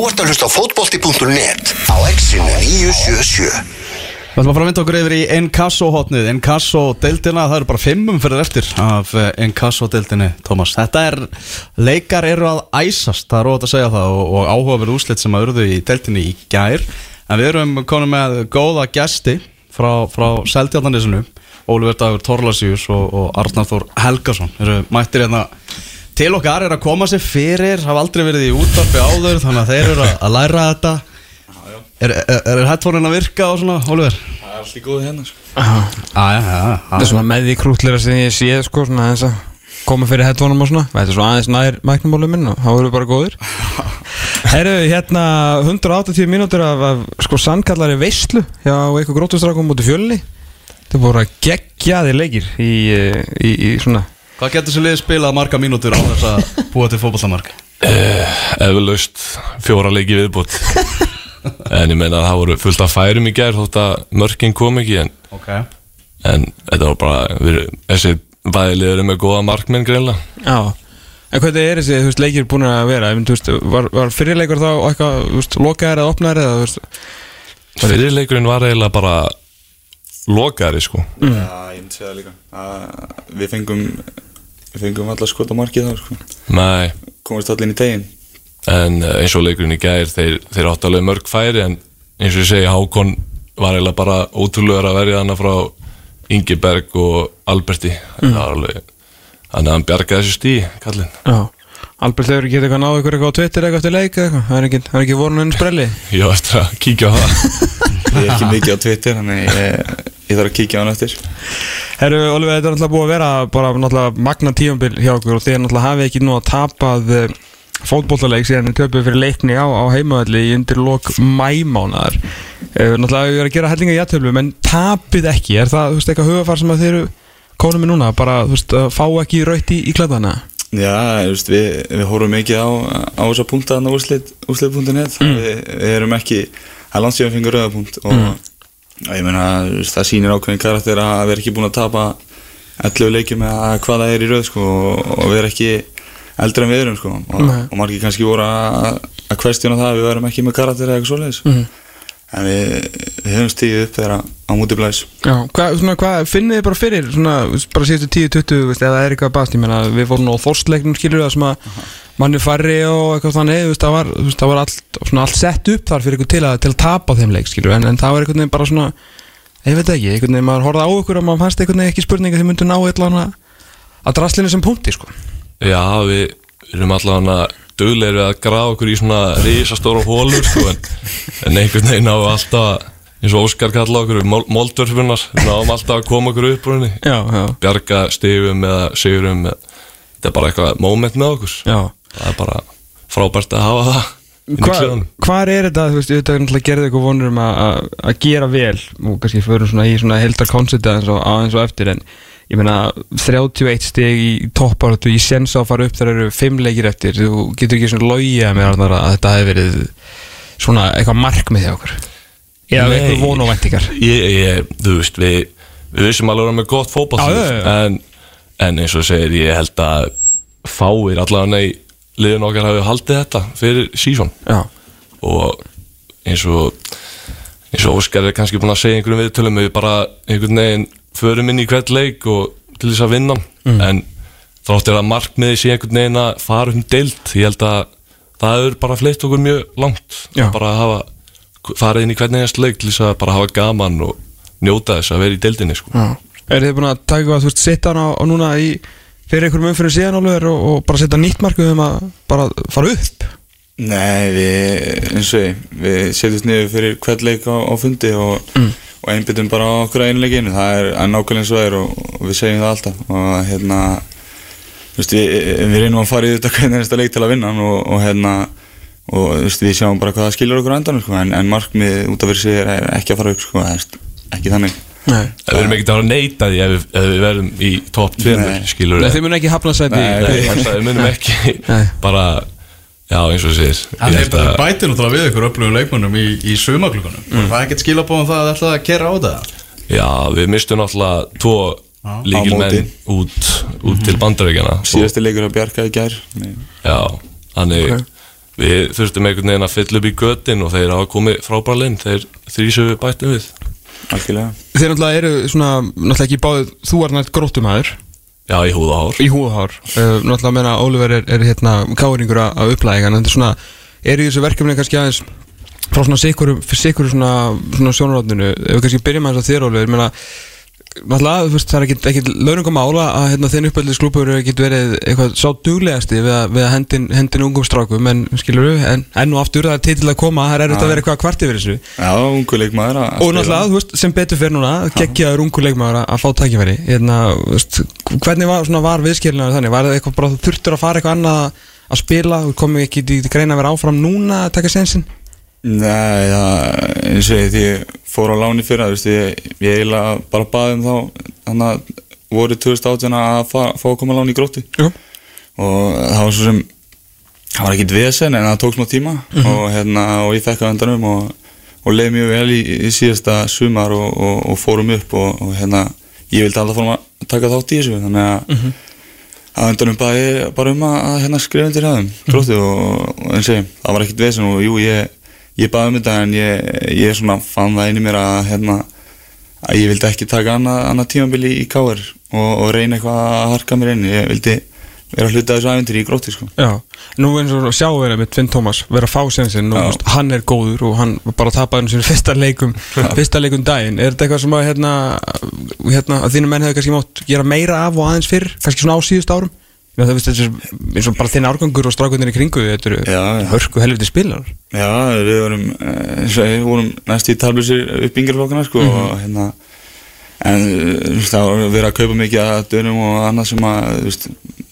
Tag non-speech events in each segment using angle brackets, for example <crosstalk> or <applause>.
Þú ert að hlusta á fótbolti.net á exinu 977 Við ætlum að fara að vinda okkur yfir í Encasso-hotnið Encasso-deildina, það eru bara fimmum fyrir eftir af eh, Encasso-deildinni, Tómas Þetta er, leikar eru að æsast, það er óvægt að segja það og, og áhugaverð úslit sem að urðu í deildinni í gær. En við erum konum með góða gesti frá, frá Seldjarnanisinu Ólfur Dagur Torlasíus og, og Arnar Þór Helgason eru mættir hérna til okkar er að koma sér fyrir, hafa aldrei verið í útvarfi áður þannig að þeir eru að, læra þetta. Er, er, er headphone-in að virka og svona, Oliver? Það er allt í góðu hérna sko. Já, já, já Það er svona með því krútleira sem ég séð sko, svona aðeins að koma fyrir headphone-um og svona. Þetta er svona aðeins nær mæknumálum minn og þá erum við bara góðir. <laughs> Herru, hérna 180 mínútur af, af sko sannkallari veislu hjá eitthvað grótustrákum mútið fjölni. Þetta voru að geggjaði leikir í, eh, í, í svona Hvað getur þessu liðið spilað marga mínútur á þess að búa til fótballamark? Eflaust fjóra leiki viðbútt <laughs> En ég meina að það voru fullt af færum í gær þótt að mörkin kom ekki en, Ok. en þetta var bara við, þessi bæðilegur er með góða markmenn greinlega Já. En hvernig er þessi, veist, leikir búin að vera? Mynd, þú veist, var, var fyrirleikur þá eitthvað, lokaðar eða opnaðar Fyrirleikurinn var eiginlega bara lokaðari sko. Já, ég myndi segja það líka. Að Við fengum Við fengum alltaf skot á markið þá sko. Nei, Komast allir inn í tegin en eh, eins og leikurinn í gær þeir, þeir áttu alveg mörg færi en eins og ég segi Hákon var eiginlega bara ótrúlegur að verja hana frá Ingi Berg og Alberti. Það var alveg þannig að hann bjargaði þessu stí kallinn. Já. Albert Leifur getur eitthvað náðu ykkur eitthvað á Twitter eitthvað eftir leik eða eitthvað? Það er ekki, er ekki vorun enn sprelli? <laughs> Ég var eftir að kíkja á það. Ég er ekki mikið á Twitter Þannig ég, ég þarf að kíkja á hann eftir. Herru, Oliver, þetta er náttúrulega búið að vera bara náttúrulega magna tíumbil hjá okkur og þið náttúrulega hafið ekki nú að tapað uh, fótbollaleik síðan við töpuð fyrir leikni á, á heimavalli í undir lok mæmánaðar uh, Náttúrulega við erum að gera hellinga í aðtöflu en tapið ekki, er það, þú veist, eitthvað hugafar sem að þeir eru konum með núna, bara, þú veist, að fá ekki raut í, í klæðana? Já, veist, við, við horfum mikið á, á þessa punkta þannig úrslit, úrslit.net mm. við, við erum ekki að landsíðan fengur rauðapunkt og mm. Ég meina, það sýnir ákveðin karakter að erum ekki búin að tapa 11 leikjum eða hvað það er í rauð sko, og, og erum ekki eldri en við erum sko, og, og margir kannski voru að, að kvestjuna það að við verum ekki með karakter eða eitthvað svoleiðis. Mhm. en við, við höfum stíðið upp þegar á múti blæs Já, hvað, svona, hvað finnið þið bara fyrir svona, bara síðustu 10-20, veist, eða er eitthvað bast, ég meina, við fórum á þorstleiknum skilur það sem að manni færri og eitthvað þannig, veist, það var, veist, það var allt, svona, allt sett upp þar fyrir til að, til að tapa þeim leik, en, en það var einhvern veginn bara svona, ég veit ekki, einhvern veginn maður horfði á ykkur og maður fannst einhvern veginn ekki spurninga þegar myndu ná eitthvað að draslinu sem punkti, sko. Já, við erum allavega duglegir við að grafa okkur í svona risastóra hólur sko, en, en einhvern veginn við alltaf eins og Óskar kalla okkur moldvörfunar, náum alltaf að koma okkur upp bjarga stigum eða sigurum þetta er bara eitthvað moment með okkur. Já það er bara frábært að hafa það inn í Hva, klefanum. Hvar er þetta, þú veist, þetta er náttúrulega gerðið eitthvað vonur um að, að, að gera vel og kannski förum svona í svona heldar koncepti aðeins og, aðeins og eftir en ég meina 31 stig í topparötu ég sens á að fara upp þegar eru 5 leikir eftir þú getur ekki svona logið Arnar, að þetta hefur verið svona eitthvað markmið hjá okkur eða Nei. eitthvað von og væntingar ég, ég, þú veist, við, við vissum alveg að vera með gott já. en, en eins og segir, ég held að fáir allavega í liðin okkar hafi haldið þetta fyrir sísón og eins og eins og Óskar er kannski búin að segja einhverjum viðtölum við bara einhvern veginn förum inn í hvert leik og til þess að vinna. Mm. en þráttir að markmiði sé einhvern veginn að fara um deilt ég held að það hefur bara fleitt okkur mjög langt bara að hafa farið inn í hvern einhvers leik til þess að bara hafa gaman og njóta þess að vera í deildinni sko. Er þið búin að taka þú veist, sitta hann á, á núna í fyrir einhverjum umfyrir síðan Oliver og, og bara setja nýtt markmið um að bara fara upp? Nei, við, eins og ég, við setjumst niður fyrir hvert leik á, á fundi og, og einbyttum bara á okkur að einleikinu, það er nákvæmlega eins og það er og, og við segjum það alltaf. Og hérna, þú veist, við, við reynum að fara í þetta hvernig einasta leik til að vinna og, og hérna, og þú veist, við sjáum bara hvað það skilur okkur á endanum, sko, en, en markmið út af fyrir sig er ekki að fara upp, sko, ekki þannig. Nei, við erum ekkert að að neita því ef við, ef við verðum í topp 2 Nei. skilur Nei þið mun ekki hafna sæti við munum ekki bara, já eins og segir Það er bætið náttúrulega við ykkur upplöfu leikmönnum í, í sumaklugunum mm. Það er ekkert skilabóðum það að það ætla að kera á það Já, við mistum náttúrulega tvo Já. líkilmenn Á móti. út, út til bandaríkjana Síðasti leikur að bjarga í gær, Nei. Já, þannig Ok. við þurftum einhvern veginn að fylla upp í göttin og þeir hafa komið frábæra linn þeir við bættum við algjörlega. Þeir náttúrulega eru svona, náttúrulega ekki báðið, þú er nætt gróttumæður. Já, í húða hár í húðhár uh, Náttúrulega meina Oliver er, er hérna káringur að, að upplæga en þetta er svona, er í þessu verkefni kannski aðeins frá svona sikuru, sikuru svona, svona sjónarátninu ef við kannski byrjum aðeins að þér Oliver meina, náttúrulega, þú veist, það er ekkit, ekkit launungum ála að hérna, þinn uppöldisklúpur getur verið eitthvað sá duglegasti við að, við að hendin, hendin ungum strákum en skilur við, en enn og aftur það er til að koma, það er erfitt að vera eitthvað kvart yfir þessu. Já, ungu leikmaður að og náttúrulega, þú veist, sem betur fyrir núna geggjaður ungu leikmaður að- fá tækifæri. Hérna, þú veist, hvernig var, svona, var viðskilinaður þannig, var það eitthvað bara þurftur að fara eitthvað annað að- spila? Komið ekki í greina að vera áfram núna að taka sensin Nei, það, eins og ég, því ég fór á láni fyrir það, ég, ég eiginlega bara baði um þá, þannig að voru 2018 að fá, að koma láni í gróttu. Jú. og það var svo sem, það var ekkit vesen en það tók smá tíma. Og, hérna, og ég fekk að endanum og, og leið mjög vel í, í síðasta sumar og, og, fórum upp og, og hérna, ég vildi alltaf fórum að taka þátt í þessu, þannig að að endanum bara, bara um að, að hérna, skrifa undir hæðum gróttu og, og eins og ég, það var ekkit vesen og jú, ég, ég baði um þetta en ég, ég svona fann það í mér að hérna, að ég vildi ekki taka annað, annað tímabili í káir og, og reyna eitthvað að harka mér inn. Ég vildi vera hluta af þessu æventyri í gróttu sko. Já, nú eins og sjáum við með Finn Thomas vera að fá sensin og veist, hann er góður og hann bara tapaði hann sem fyrsta leikum fyrsta leikum daginn, er þetta eitthvað sem að hérna, hérna, að þínu menn hefur kannski mátt gera meira af og aðeins fyrr, kannski svona á síðust árum Já, það er eins og bara þinn árgangur og strákunir í kringu þetta eru Já, hörku helviti spilar Já, við vorum, eh, ég, vorum næst í tablusir upp yngjörflokkana sko, og hérna en veist, það var verið að kaupa mikið að dönum og annað sem að veist,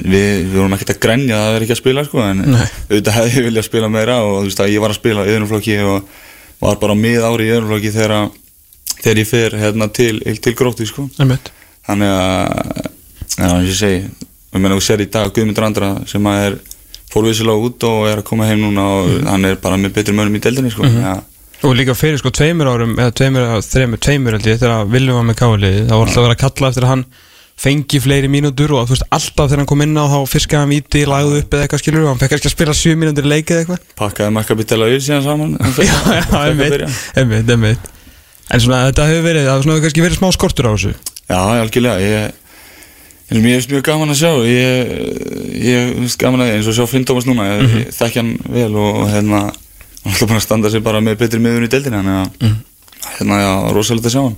við, við vorum ekkert að grenja að það er ekki að spila sko, en Nei. auðvitað hefði ég viljað spila meira og veist að ég var að spila í öðrumflokki og var bara mið ári í öðrumflokki þegar, að- þegar ég fer hérna til, til gróttu sko. Þannig að já, eins og ég segi, ég meina þú sér í dag Guðmundur Andra sem að er fór vissilega út og er að koma heim núna og hann er bara með betri mönnum í deildinni sko. mm -hmm. og líka fyrir sko tveimur árum eða tveimur, þreimur, tveimur held ég þegar Viljum var með káliði, það var alltaf að vera að kalla eftir að hann fengi fleiri mínútur og þú veist alltaf þegar hann kom inn á þá fiskaði hann víti, lagði upp eða eitthvað skilur og hann fekk kannski að spila 7 mínútur í leikið eitthvað. Pakkaði Maccabi Tel Aviv síðan saman. <laughs> Já, já, einmitt, einmitt, einmitt. En svona þetta hefur verið, það hefur kannski verið smá skortur á þessu. Já, algjörlega. Ég, ég, ég er mjög gaman að sjá ég, ég finnst gaman að eins og sjá Finn Thomas núna ég, Mhm. ég þekki hann vel og, hérna hann er alltaf búin að standa sig bara með betri miðun í deildinni þannig að Mhm. hérna, já, rosalega að sjá hann.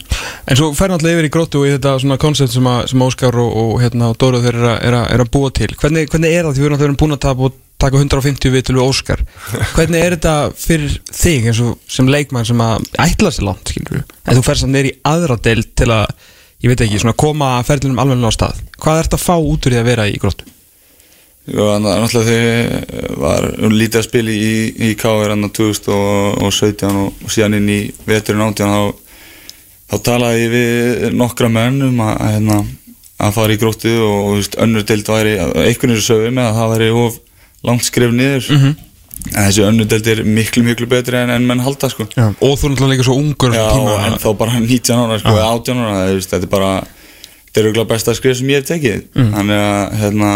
En svo fer náttúrulega yfir í gróttu og í þetta svona koncept sem, sem Óskar og, og hérna, Dóruð þeir eru er er að búa til. Hvernig, hvernig er það? Því við erum náttúrulega búin að tapa og taka 150 við til við Óskar. <laughs> Hvernig er þetta fyrir þig eins og sem leikmann sem að ætla sér langt skilur en þú fer samt neyri aðra del til að ég veit ekki, svona koma ferðlunum alveg á stað hvað ert að fá út úr því að vera í gróttu? að náttúrulega þegar var lítið að spila í, í KR hann 2017 og, og síðan inn í veturinn 18 þá, þá talaði ég við nokkra menn um að, að, hérna, að fara í gróttu og, og veist, önnur deild væri einhvern veginn sögum með að það væri of langt skrif niður Mhm. En þessi önnur deild er miklu miklu betri en, en menn halda sko. Já. og þú náttúrulega líka svo ungur á Já, en þá bara 19 ára sko, eða 18 ára, veist, þetta er bara þetta er auðvitað besta skrif sem ég hef tekið. Þannig að hérna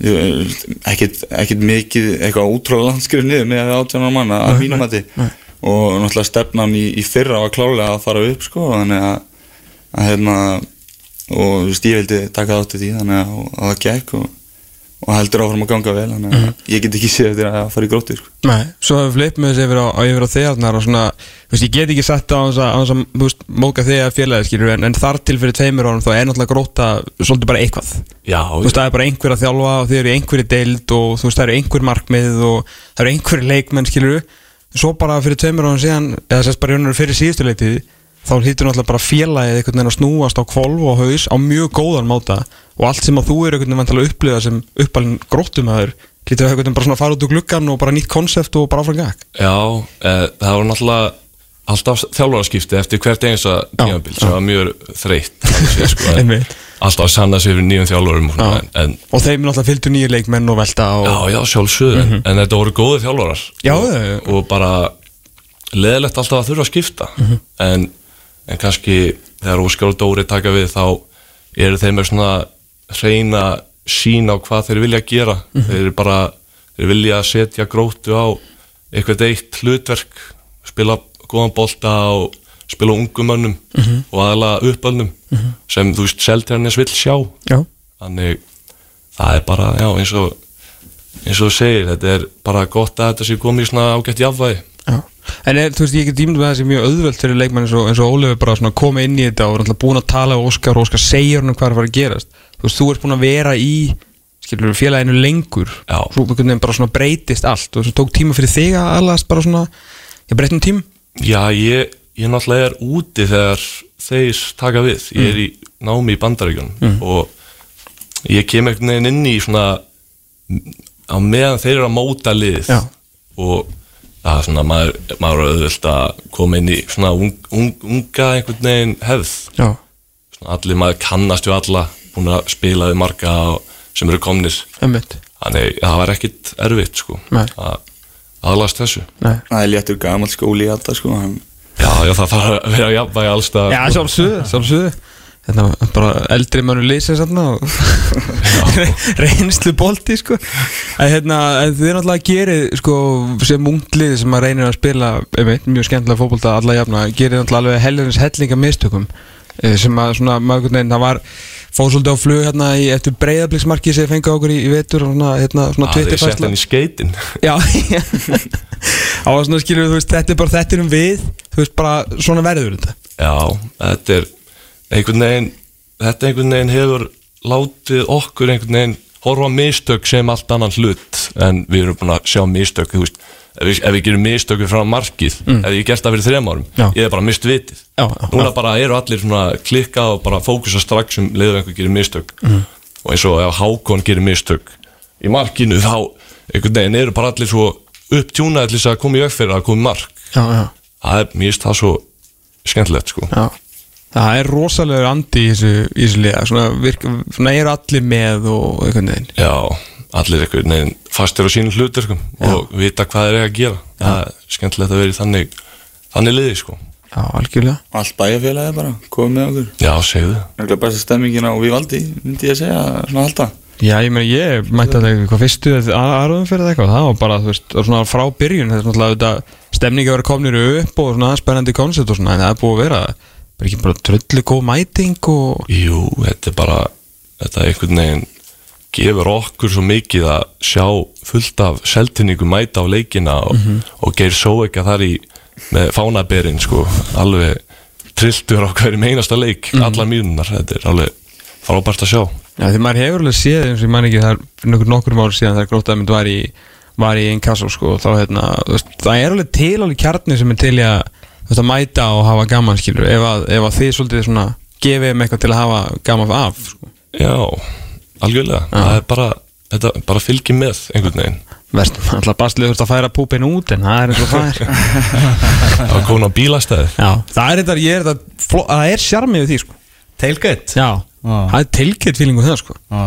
ekkit mikið eitthvað útrúlega landskrif niður með að 18 ára manna að mínum að og náttúrulega stefnan í, í fyrra var klálega að fara upp sko, þannig að, að hérna og þú veist, ég vildi taka þátt í því þannig að, að það gekk og, og heldur áfram að ganga vel þannig að ég get ekki séð eftir að fara í gróttu sko. Nei, svo hefur fleipt með þessi yfir á, yfir á þegarnar og svona, þú veist, ég get ekki sett á hans að, hans að þú veist, móka þegar félagið skilur en, en þar til fyrir tveimur árum þá er náttúrulega gróta svolítið bara eitthvað. Já, þú veist, það er bara einhver að þjálfa og þið eru í einhverju deild og þú veist, það eru einhver markmið og það eru einhverju leikmenn skilur svo bara fyrir tveimur árum síðan eða sérst bara jönur fyrir síðustu leitið þá hlýtur náttúrulega bara félagið einhvern veginn að snúast á kvolv og haus á mjög góðan máta og allt sem að þú eru einhvern veginn að upplifa sem uppalinn gróttumæður hlýtur að einhvern veginn bara að fara út úr gluggan og bara nýtt konsept og bara áfram gag? Já, e, það var náttúrulega alltaf þjálfarskipti eftir hvert einsa tímabil sem var mjög þreytt sko, <laughs> alltaf að sanna sig fyrir nýjum þjálfarum og og þeim náttúrulega fylgdu nýju leikmenn og velta og Já, já, sjálfsögðu, en, en þetta voru góði þjálfarar. Já, og, já, já. og bara leðilegt alltaf að þurfa að skipta. En, en kannski þegar Óskar og Dóri taka við þá eru þeir með svona reyna sín á hvað þeir vilja gera. Þeir eru bara, þeir vilja setja gróttu á eitthvað eitt hlutverk spila góðan bolta og spila ungumönnum og aðalega uppöldnum sem þú veist Seltjarnes vill sjá. Já, þannig það er bara, já, eins og eins og þú segir, þetta er bara gott að þetta sé komið í svona ágætt jafnvægi. Já. En er, þú veist, ég get ímyndum að það sé mjög auðvelt fyrir leikmann eins og, og Ólefur bara svona koma inn í þetta og er alltaf búin að tala og Óskar og Óskar segja hann hvað er að fara að gerast Þú veist, þú ert búin að vera í skilur félaginu lengur. Já. Svo bara svona breytist allt og svo tók tíma fyrir þig að aðlast bara svona ég breytnum tím Já, ég, ég náttúrulega er úti þegar þeir taka við. Ég er í námi í bandaríkjunum og ég kem einhvern veginn inn í svona á meðan þeir eru að móta liðið Já. og það er svona maður, maður auðvöld að koma inn í svona ung, ung, unga einhvern veginn hefð. Svona allir maður kannast við alla búin að spila við marga og- sem eru komnir. Ummitt þannig það var ekkit erfitt sko að aðlast þessu. Nei. Það er léttur gammal skóli í þetta sko hann, Já, já, það þarf að vera jafnvægi allstað Já, sjálfsögðu, sjálfsögðu. Þetta var bara eldri mannu lýsið sann og <laughs> reynslu bolti sko. Hérna, en þið náttúrulega gerir sko, sem unglið sem að reynir að spila einmitt, mjög skemmtilega fótbolta alla jafna gerir náttúrulega alveg helgarins hellinga mistökum sem að svona maður neginn, það var fóð svolítið á flug hérna í, eftir breyðabliksmarki sem fengið okkur í, í vetur og svona, hérna, svona Það er sett hann í skeitin. <laughs> Já á <laughs> að svona við, þú veist, þetta er bara þetta erum við, þú veist, bara svona verður þetta. Já, þetta er einhvern veginn þetta einhvern veginn hefur látið okkur einhvern veginn horfa mistök sem allt annan hlut. En við erum búin að sjá mistök þú veist, ef við, ef við gerum mistök frá markið, ef ég gert það fyrir þrejum árum Já. ég er bara mist vitið. Já, núna bara eru allir klikka og bara fókusa strax um leiðu einhver gerir mistök. Og eins og ef Hákon gerir mistök í markinu þá einhvern veginn eru bara allir svo upptjúnaði til þess að koma í fyrir að koma í mark. Það er, finnst það svo skemmtilegt sko. Það er rosalegur andi í þessu, þessu liða. Svona, virk, svona eru allir með og einhvern veginn. Já, allir einhvern veginn fastir á sínum hluturkum og vita hvað þeir eiga að gera. Það er skemmtilegt að vera í þannig þannig liði sko. Já, algjörlega. Allt bæjarfélagi bara, komið með okkur. Já, segðu. Nefnilega besta stemmingin á Vivaldi, myndi ég að segja, svona halda Já, ég meina, ég mætti að það eitthvað fyrstu aðraðum fyrir það eitthvað, það var bara, þú veist, það var svona frá byrjun, þetta er náttúrulega þetta stemningi að vera komnir upp og svona spennandi koncept og svona, en það er búið að vera bara ekki bara tröllu góð mæting og Jú, þetta er bara þetta er einhvern veginn gefur okkur svo mikið að sjá fullt af seltinningu mæta á leikina og, og geir svo ekki að það í með fánaberin sko alveg trilltur á hverjum einasta leik allar mínúnar, þetta er alveg frábært að sjá. Já, því maður hefur alveg séð eins og ég man ekki það er nokkur nokkur mál síðan þegar grótaðmynd var í í Inkasso sko og þá hérna það er alveg til alveg kjarni sem er til í að að mæta og hafa gaman skilur ef að, ef að þið svolítið svona gefið þeim eitthvað til að hafa gaman af sko. Já, algjörlega. Það er bara, þetta bara fylgir með einhvern veginn. Verst, alltaf baslið þurft að færa púpin út en það er eins og það er. <laughs> Það var komin á bílastæði. Já, það er þetta, ég er þetta það er sjarmið við því sko. Tailgate? Já, það er tilgett fílingu það sko. Já.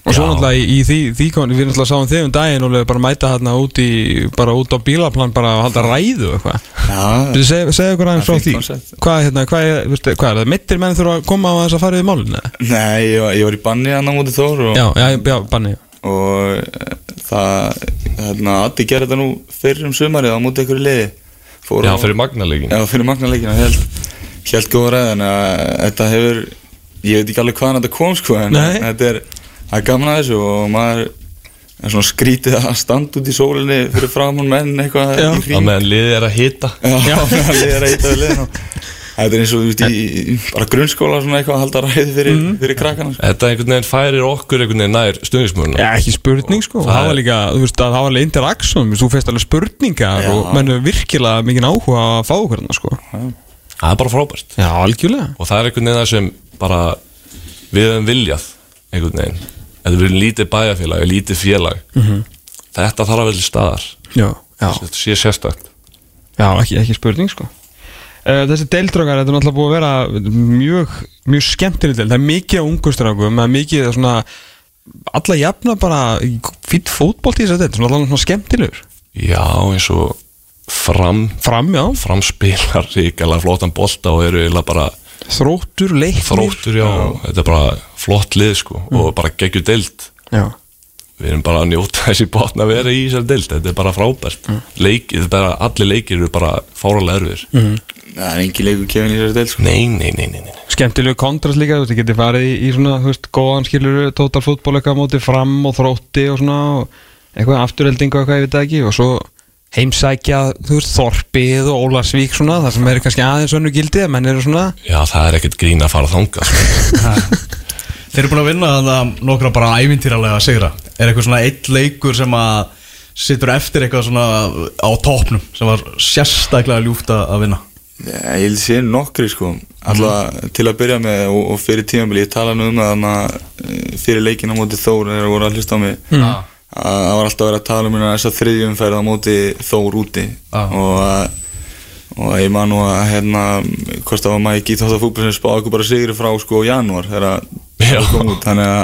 Og svo náttúrulega í, í því, því kom, við náttúrulega sáum þig um daginn og bara mæta hérna út í, bara út á bílaplan bara að halda ræðu eitthvað Já, Þú segja segja okkur aðeins frá því. Hvað, hérna, hvað, er, veistu, hvað er það? Mittir menn þurfa að koma á þess að fara við málun? eða? nei, ég var, ég var í banni hann á móti Þór og, Já, já, já, banni og eh, það, hérna, Addi gerði þetta nú fyrir um sumarið á móti einhverju liði Fór Já, fyrir magnarleikin Já, fyrir magnarleikina, held, held góða ræð en að þetta hefur, ég veit ekki alveg hvaðan þetta kom sko, en þetta er, það er gaman að þessu og maður er svona skrítið að standa út í sólinni fyrir framann menn eitthvað Já. í á kring. meðan liðið er að hita. Já, <laughs> það er að hýta við liðin og þetta er eins og, þú veist, í bara grunnskóla svona eitthvað að halda ræði fyrir, Mhm. fyrir krakkana sko. Þetta einhvern veginn færir okkur einhvern veginn nær stuðnismöruna Já, ekki spurning sko. Það var líka, þú veist, að það var alveg interaktsum Þú feist alveg spurningar Já. og menn er virkilega mikið áhuga að fá okkur hérna sko. Það er bara frábært. Já, algjörlega. Og það er einhvern veginn það sem bara við hefum viljað einhvern veginn Þetta við erum lítið bæjarfélag, lítið félag Þetta þarf að til staðar. Já, já, Þetta sé sérstakt. Já ekki, ekki spurning sko. Uh, þessi deildrókar, þetta er náttúrulega búið að vera mjög, mjög skemmtileg deild. Það er mikið á ungustrákum, það er mikið svona, alla jafna bara fýtt fótbolt í þess að þetta svona allavega skemmtilegur. Já, eins og fram. Fram, fram spilar ríkala flottan bolta og eru eiginlega bara þróttur, leiknir. Þróttur, já, þetta er bara flott lið sko og bara geggjur deild. Já, við erum bara að njóta þessi botna að vera í þessari deild. Þetta er bara frábært. Leik, þetta er bara, allir leikir eru bara fáralega erfir Það er engin leikur kefin í þessari del sko. nei, nei, nei, nei, nei. Skemmtilegu kontrast líka, þú getið farið í, í svona, þú veist, góðan skilur total fútból eitthvað á móti fram og þrótti og svona, og eitthvað afturheldingu og eitthvað, ég veit ekki, og svo heimsækja, þú veist, Þorpið og Ólarsvík svona, það sem eru kannski aðeins önnu gildið, menn eru svona, já, það er ekkert grín að fara þangað sko. Þeir eru búin að vinna þannig nokkra bara ævintýralega sigra. Er eitthvað svona eitt leikur sem að Sittur eftir eitthvað svona á topnum Sem var sérstaklega ljúft að að vinna? Já, ég að sé nokkri sko. Alltaf til að byrja með og, og fyrir tímabili Ég talaði nú um það að eh, fyrir leikin á móti Þór þegar það voru að hlusta á mig. Mm. Að það var alltaf að vera að tala um hérna þess að þriðjumferð á móti Þór úti Já. og að og ég man nú að hérna hvort það var maður ekki þátt að fútbol sem spáði okkur bara sigri frá sko janúar þegar að Já. það kom út þannig að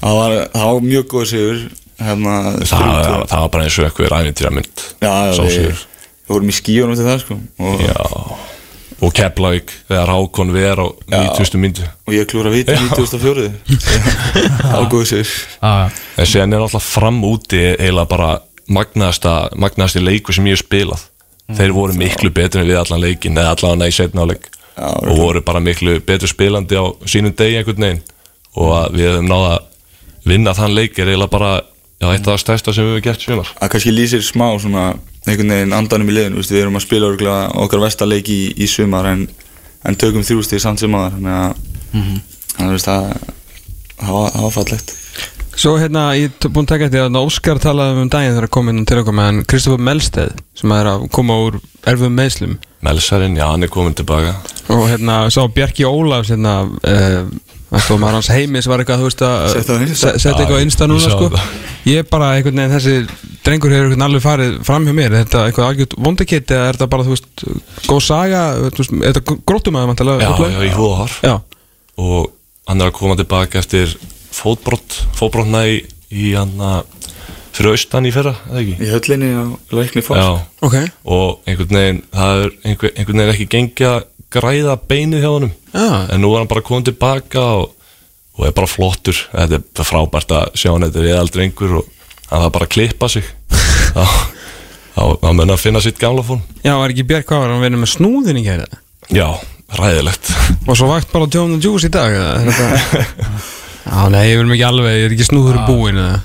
það var, það var mjög góð sigur hérna það, það, það var bara eins og eitthvað ræfintýra mynd Já, já, Sá við, sigur. við vorum í skíunum til það sko og, já og Keflavík þegar Hákon ver á 90. myndu og ég klúra viti 2004 það var góð sigur ah, en sen er alltaf fram úti eiginlega bara magnaðasta, magnaðasti leiku sem ég hef spilað. Þeir voru miklu betri en við allan leikin eða allan í setna áleik Já, og voru bara miklu betur spilandi á sínum degi einhvern veginn. Og að við hefum náða að vinna þann leik er eiginlega bara já, eitt af það stærsta sem við hefum gert sumar. Að kannski lýsir smá svona einhvern veginn andanum í liðinu, við erum að spila okkar vestaleik í, í sumar en, en tökum þrjústig samt sem aðar þannig að þannig að veist, það var, fallegt. Svo hérna, ég er búin að taka eftir að Óskar talaði um daginn þegar að koma inn til okkur með hann Kristoffer Melsteð sem er að koma úr erfum meðslum Melsarinn, já, hann er komin tilbaka. Og hérna, sá Bjarki Ólafs hérna, uh, það maður hans heimis var eitthvað, þú veist að setja eitthvað á Insta ég núna sko. ég er bara einhvern veginn, þessi drengur hefur einhvern alveg farið fram hjá mér, er þetta eitthvað algjört vondakitt eða er þetta bara, þú veist, góð saga? Er þetta gróttum að það já, já, í húðahar já, og hann er að koma tilbaka eftir fótbrott, fótbrottna í, í hann að fyrir austan í fyrra, eða ekki? í höllinni á Lækni Foss Já, ok. Og einhvern veginn það er einhver, einhvern veginn ekki gengið að græða beinið hjá honum. Já. en nú er hann bara komið tilbaka og, og er bara flottur. Þetta er frábært að sjá hann þetta er eðaldri einhver og hann þarf bara að klippa sig. <laughs> Þá mun að finna sitt gamla fórn já, var ekki Bjark hvað var hann verið með snúðin í kæra já, ræðilegt og <laughs> svo vakt bara á Tjóðum Juice í dag <laughs> já, nei, ég vil mikið alveg, ég er ekki snúður í búin eða?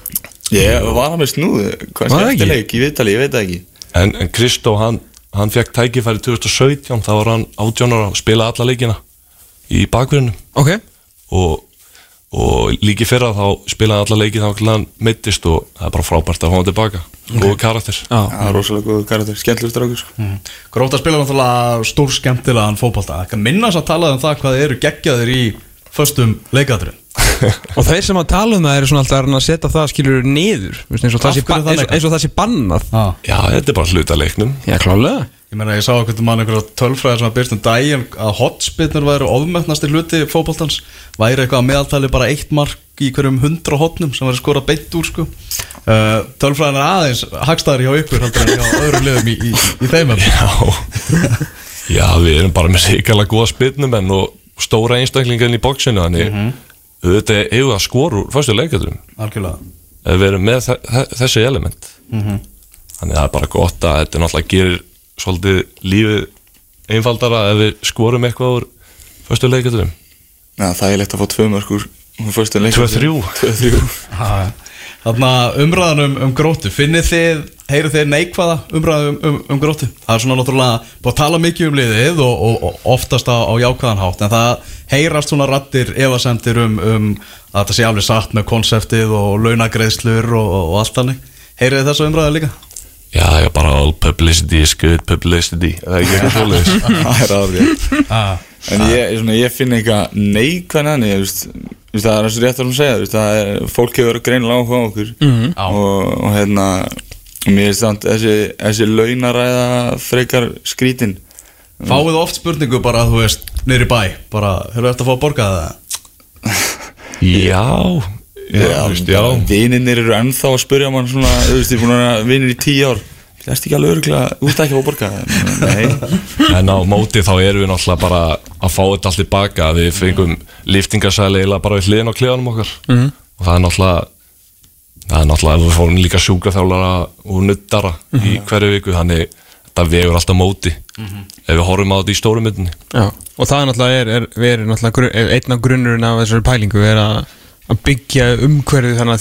Ég var hann með snúð Var það hvað ekki? eftir leik, ég veit alveg, ég veit það ekki. En, en Kristó hann, hann fekk tækifæri 2017 þá var hann 18 ára að spila alla leikina í bakverðinu ok, og, og líki fyrra þá spilaði hann alla leikið þá hann meittist og það er bara frábært að fá hann tilbaka. Góðu karakter. Já, var rosalega góð karakter, skemmtilegur strákur sko. Gróta spila náttúrulega stór skemmtilegan fótbolta Það kan minnast að tala um það hvað eru geggjaðir í Föstum leikadurinn <laughs> og þeir sem að tala um það eru svona alltaf að reyna að setja það skilur niður. Eins, og eins, eins og það sé bannað. Ah. Já, þetta er bara hluta leiknum. Já, klálega. Ég meina, ég sá okkur mann einhverja tölfræðar sem að byrst um daginn að hotspinnur væru ofmennasti hluti fótboltans. Væri eitthvað að meðaltali bara eitt mark í hverjum hundra hotnum sem væri skorað beint úr sko. Uh, Tölfræðan er aðeins hagstæðar hjá ykkur heldur en hjá öðrum liðum í, í, í þeim. Já. Já, við erum bara með ríkala góða spilnumenn og stóra einstaklingar inn í bóksinu þannig auðvitað hefur að skora úr fyrstu leikaturum Algjörlega. Ef við erum með þe þe- þessi element. Þannig það er bara gott að þetta náttúrulega gerir svolítið lífið einfaldara ef við skorum eitthvað úr fyrstu leikaturum Já, það er leitt að fá tvö mörg úr úr föstum leik 2-3. 2-3 Þannig að umræðan um, um gróttu. Finnið þið, heyrið þið neikvæða umræðan um, um, um gróttu? Það er svona náttúrulega búið að tala mikið um liðið og, og, og oftast á, á jákvæðan hátt En það heyrast svona rattir efasemdir um, um að þetta sé alveg satt með konseptið og launagreðslur og, og allt þannig. Heyrið þið þessu umræðan líka? Já, já, bara all publicity is good publicity. Það er ekki eitthvað svoleiðis <laughs> En ég, svona, ég finn eitthvað neikvæðan ég, veist, Það er eins og rétt að hún segja veist, það er, Fólk hefur greinilega áhuga á okkur Já. og, og hérna Mér er samt þessi, þessi launaræða frekar skrítin Fáið oft spurningu bara, þú veist, í bæ Bara, hefur þetta að fá að borga það? <laughs> Já, já, já, já. Vininir eru ennþá að spyrja mann svona Þú veist, ég er búin að vera vinir í tíu ár Það erst ekki alveg öruglega, þú ert ekki að fá að borga Nei, En á móti þá erum við náttúrulega bara að fá þetta allt tilbaka Við fengum liftingarsæli bara við hliðin á klefanum okkar. Mhm. Og það er náttúrulega það er náttúrulega, við fórum líka sjúkraþjálfara og nuttara í hverju viku þannig þetta vegur alltaf móti. Ef við horfum á þetta í stóru myndinni. Já, og það er náttúrulega er, er, er náttúrulega grunn, er einn af grunnurinn af þessari pælingu er að, að byggja umhverfið þannig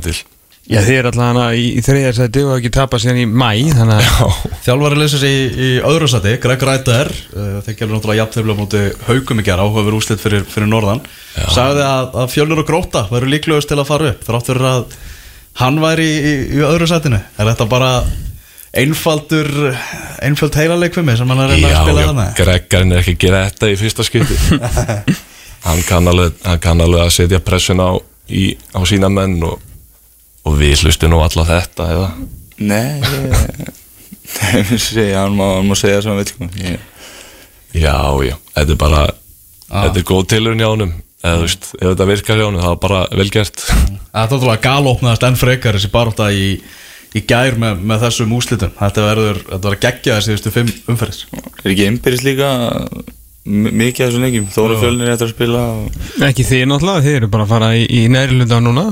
að já, Já, þið er alltaf hana í, í þriðarsæti og ekki tapa síðan í mæ þannig að já, Þjálfari leysast í, í öðru seti, Greg Rættar uh, þeir gerðu náttúrulega jafntefla á móti haugum í gera áhugaður úslit fyrir, fyrir norðan. Sagði að, að fjölnir og gróta væru líklegust til að fara upp þrátt fyrir að hann væri í, í, öðru setinu er þetta bara einfaldur einföld heilaleikfimi sem hann er að reyna að já, spila já þannig Greggarinn er ekki að gera þetta í fyrsta skipti. <laughs> Hann kann alveg, hann kann alveg að setja pressun á, á sína menn og, og við hlustum nú alla þetta eða? Nei, <laughs> hann má, hann má segja sem hann veit sko. Ég, Já, já, þetta er bara Þetta er góð tilurinn hjá honum eða þú veist, ef þetta virkar hjá honum það er bara vel gert. Þetta er náttúrulega galopnaðast enn frekar þessi baróta í, í gær með, með þessum úslitum þetta verður, þetta verður geggja þessi síðustu fimm umferðis Er ekki innbyrðis líka mikið af þessum leikjum? Þóra fjölnir eftir að spila og... ekki þið náttúrulega, þið eru bara að fara í, í næri hluta núna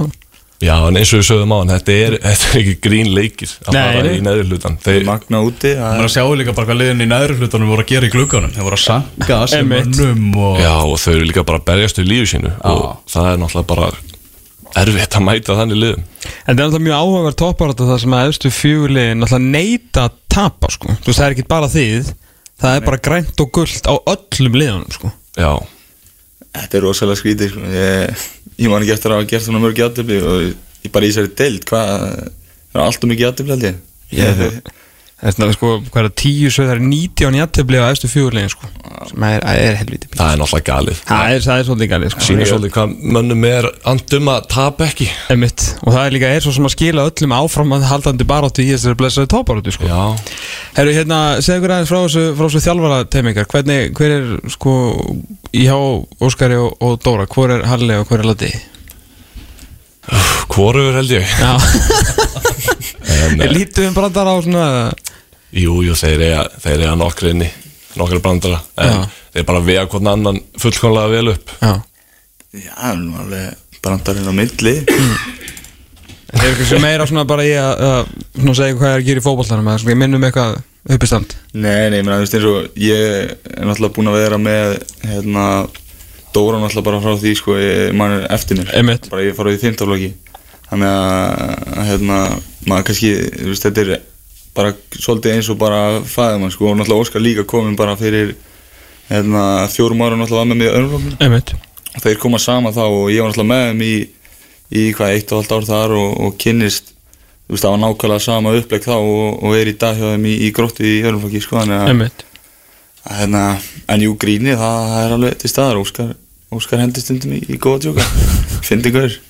Já, en eins og við sögum á hann, þetta er, <laughs> þetta er ekki grín leikir að Nei, fara í neðri hlutan Þeir, Magna úti Það er að sjá líka bara hvað liðin í neðri hlutunum voru að gera í glugganum. Þeir voru að sanka að sem mönnum og Já, og þau eru líka bara að berjast í lífi sínu. Og það er náttúrulega bara erfitt að mæta þannig liðum. En það er náttúrulega mjög áhugaverð topparata það sem að efstu fjögulegin náttúrulega neita að tapa sko. Þú veist, það er ekki bara þið það er bara Þetta er rosalega skrítið sko. ég, ég man ekki eftir að hafa gert svona mörg játtöfli og ég bara í þessari deild hvað það er alltaf mikið játtöfli held ég ég, Þetta er sko, hvað er það, tíu er 19 jættefli á efstu fjögulegin sko. sem er, er helviti mikið. það er náttúrulega galið Það er, það er svolítið galið sko. Sýnir svolítið hvað mönnum er andum að tapa ekki Einmitt. og það er líka er svo sem að skila öllum áfram að haldandi baráttu í þessari blessaði topparáttu sko. Já, Herru, hérna, segðu ykkur aðeins frá þessu, frá þessu þjálfara teimingar hvernig, hver er sko í hjá Óskari og, og Dóra hvor er Halli og hver er Lati? hvorugur held ég Já, <laughs> <laughs> lítum brandar á svona Jú, jú, þeir eiga, þeir eiga nokkri inni nokkri brandara en Já. þeir bara vega hvern annan fullkomlega vel upp. Já, Já, það er nú alveg brandarinn á milli. Er eitthvað sem meira svona bara í að, að svona segja hvað er að gera í svona ég minnum eitthvað uppistand Nei, nei, menn þú veist eins og ég er náttúrulega búinn að vera með hérna, Dóra náttúrulega bara frá því sko, ég, mann er eftir mér. Einmitt. bara ég fara í þýmtaflokki þannig að hérna, maður kannski, þú veist, þetta er bara svolítið eins og bara fæðum hann sko, og náttúrulega Óskar líka komin bara fyrir hérna, fjórum ára náttúrulega var með mig í öðrum Einmitt. Og þeir koma sama þá og ég var náttúrulega með þeim í, í hvað, eitt og halvt ár þar og, og kynnist þú veist, það var nákvæmlega sama upplegg þá og, og er í dag hjá þeim í, í gróttu í öðrumflokki, sko, þannig að, hérna, en jú, gríni, það, það er alveg til staðar, Óskar, Óskar hendur stundum í, í góða tjóka, hver Eh,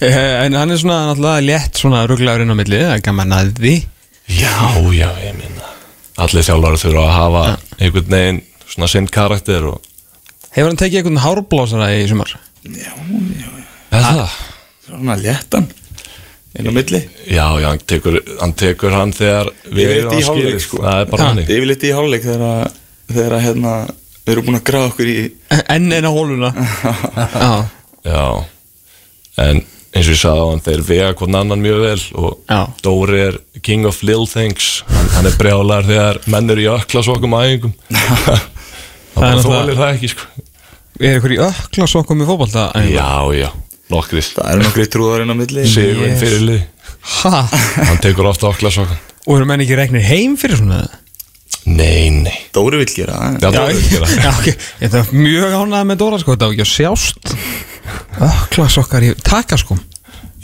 En hann er svona náttúrulega létt svona rugglaður inn á milli, það er gaman að því. Já, já, ég minna Allir þjálfari þurfa að hafa einhvern veginn svona sinn karakter og Hefur hann tekið einhvern hárblásara í sumar? Já, já, já, það? svona léttan inn á milli. Já, já, hann tekur hann, tekur hann þegar við erum að hálfleik, skilja sko. Það er bara Ha. hannig Yfirleitt í hálfleik þegar að, þegar að hérna, við erum búin að grafa okkur í Enn eina hóluna. <laughs> Já, Já, en eins og ég sagði á hann þeir vega hvern annan mjög vel og Já. Dóri er king of little things hann, hann er brjálar þegar menn eru í öklasokkum <laughs> það er bara náttúrulega- þólir það ekki sko. er ykkur í ökla sokkum í fótbolta? Já, já, nokkris Það eru nokkri trúðar inn á milli Sigurinn Yes. fyrir lið Ha? hann tekur ofta öklasokkum Og eru menn ekki regnir heim fyrir svona? Nei, nei Dóri vill gera það Já, Dóri vill gera það. <laughs> já, ok Ég það mjög ánægð með Dóra sko Þetta var ekki að sjást Ökla sokkar í takaskum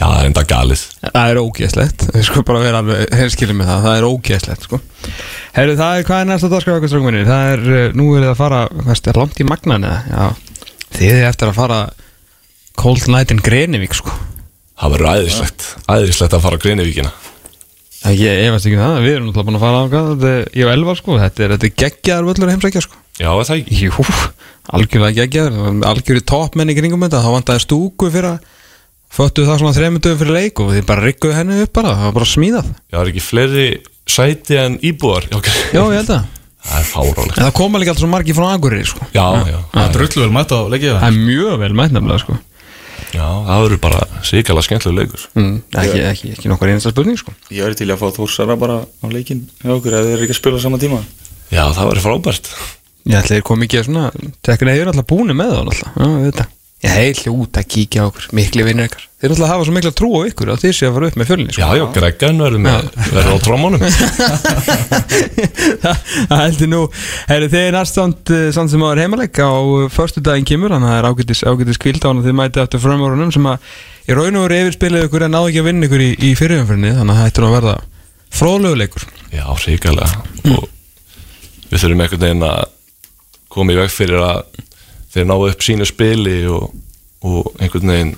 Já, það er enda galið. Það er ógeðslegt. Þið sko bara vera alveg Herskilið með það. Það er ógeðslegt sko. Herru, það er hvað er næsta dagskrá okkur strákuminni Það er, uh, nú er það að fara Hvað er langt í magnan eða? Já. Þið er eftir að fara Cold Night in Grenivík sko. Það verður æðislegt. Æðislegt að fara Það Ég efast ekki um það, við erum náttúrulega búin að fara á hvað, þetta ég og Elvar sko, þetta er, þetta er geggjaðar völlur heimsækja sko. Já, er það ekki Jú, algjörlega geggjaðar, algjörði toppmenn í kringum þetta, þá vantaði stúku fyrir að föttu það svona þreymundum fyrir leik og þið bara rigguðu henni upp bara, það var bara smíðað. Já, er ekki fleiri sæti en íbúar Já, ok. Já, ég held að. það er fárálegt En það koma líka alltaf svo margir frá Akureyri sko. Já, já, Það drullu vel mætt á leikið Það er mjög vel mætt nefnilega sko. Já, það verður bara síkala skemmtileg leikur. Mm, ekki, ekki, ekki nokkur einasta spurning sko. Ég væri til að fá Þórsara bara á leikinn hjá okkur eða þeir eru ekki að spila á sama tíma. Já, það verður frábært. Ég ætla þeir kom ekki að svona Tekna þeir eru alltaf búinu með það alltaf Já, við þetta Ég heil hljóta að kíkja á okkur Mikli vinnir ykkar. Þeir eru alltaf að hafa svo mikla trú á ykkur að þeir sé að fara upp með fjölinni sko. Já, já, Greggan verður á trómanum <laughs> Það heldur nú Þeir er næst samt, eh, samt sem áður heimaleg á förstu daginn kemur Þannig að það er ágætis, ágætis kvild á hann Þið mæti eftir framórunum sem að í raun og veru yfirspilið ykkur en náðu ekki að vinna ykkur í, í fyrirumfyrinni Þannig að það ættur nú að verða fróðleguleikur Já, síkala og við þurfum einhvern veginn að koma í veg fyrir að þeir náðu upp sínu spili og, og einhvern veginn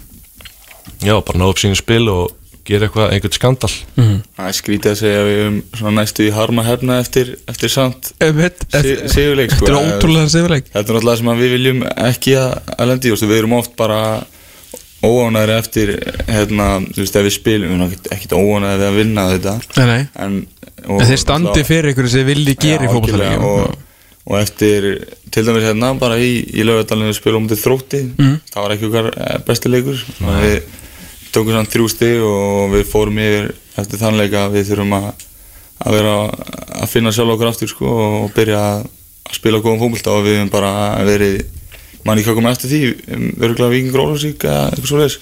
já, bara náðu upp sínu spili og gera eitthvað, einhvern skandal Það er skrítið að segja að við höfum svona næstu í harma herna eftir, eftir samt Þetta Si- sigurleik, sko. er ótrúlega sigurleik. Þetta er náttúrulega sem að við viljum ekki að, lendi í, við erum oft bara óánæri eftir hérna, þú veist, ef við spilum við erum ekkert- ekkert óánæri við að vinna þetta. Nei, nei. En, og, En þeir standi fyrir ykkur sem þið vilji gera í fókbaltalegjum og, og eftir til dæmis hérna bara í, í lögadalinu við spilum um til þrótti Mhm. það var ekki okkar eh, besti leikur. Og við tókum samt þrjú stig og við fórum yfir eftir þann leika að við þurfum að, að vera að finna sjálf okkur aftur sko, og byrja að, að spila góðum fókbalta og við höfum bara verið manni hvað kom eftir því öruglega vikingur Ólafsvík eða eitthvað svo leiðis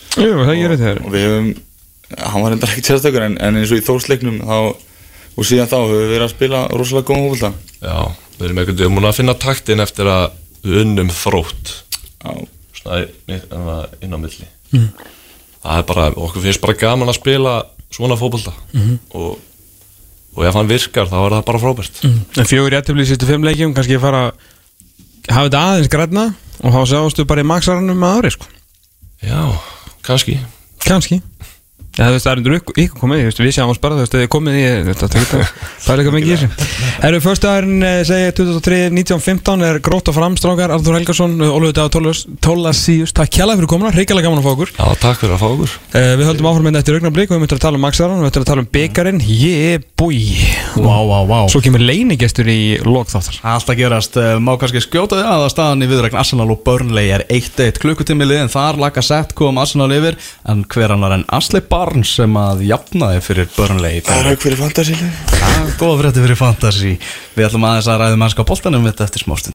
þeir. og við höfum hann var enda ekkert sérstökur en, en eins og í þórsleiknum þá, og síðan þá höfum við verið að spila rosalega góðum fókbalta Já, við erum veginn múin að finna taktin eftir að við unnum þrótt inn- á milli. Það er bara, okkur finnst bara gaman að spila svona fótbolta. Og, og ef hann virkar þá er það bara frábært. En fjögur jættibli í sýstu fimm leikjum kannski fara hafa þetta aðeins græna og þá sjáumstu bara í maksarannum með ári sko. Já, kannski. Kannski Veist, það er undir ykkur, ykkur komið, við sjáum oss bara, þú veist, þið komið í, það er eitthvað mikið í þessu. Erum við fyrstæðurinn, segja 23, 1915, er grótt og fram, strákar, Arður Helgarsson, Ólfur Dag Tólasíus, takk kjalla fyrir komuna, hrikalega gaman að fá okkur. Já, takk fyrir að fá okkur. Uh, við höldum þetta eftir augnablík og við möttum að tala um Maxaran, við möttum að tala um byggarinn, yeah boy. Vá, vá, vá. Svo kemur leinigestur í lokþáttar. Alltaf gerast, uh, má kannski skjóta því að að staðan í viðrækn Arsenal og Burnley er 1-1 klukkutími liðin, þar laka sett kom Arsenal yfir, en hver annar en Asli Barnes sem að jafnaði fyrir Burnley í það er ekki fyrir fantasíli Góða frétti fyrir fantasy. Við ætlum aðeins að ræða mennska boltanum þetta eftir smástund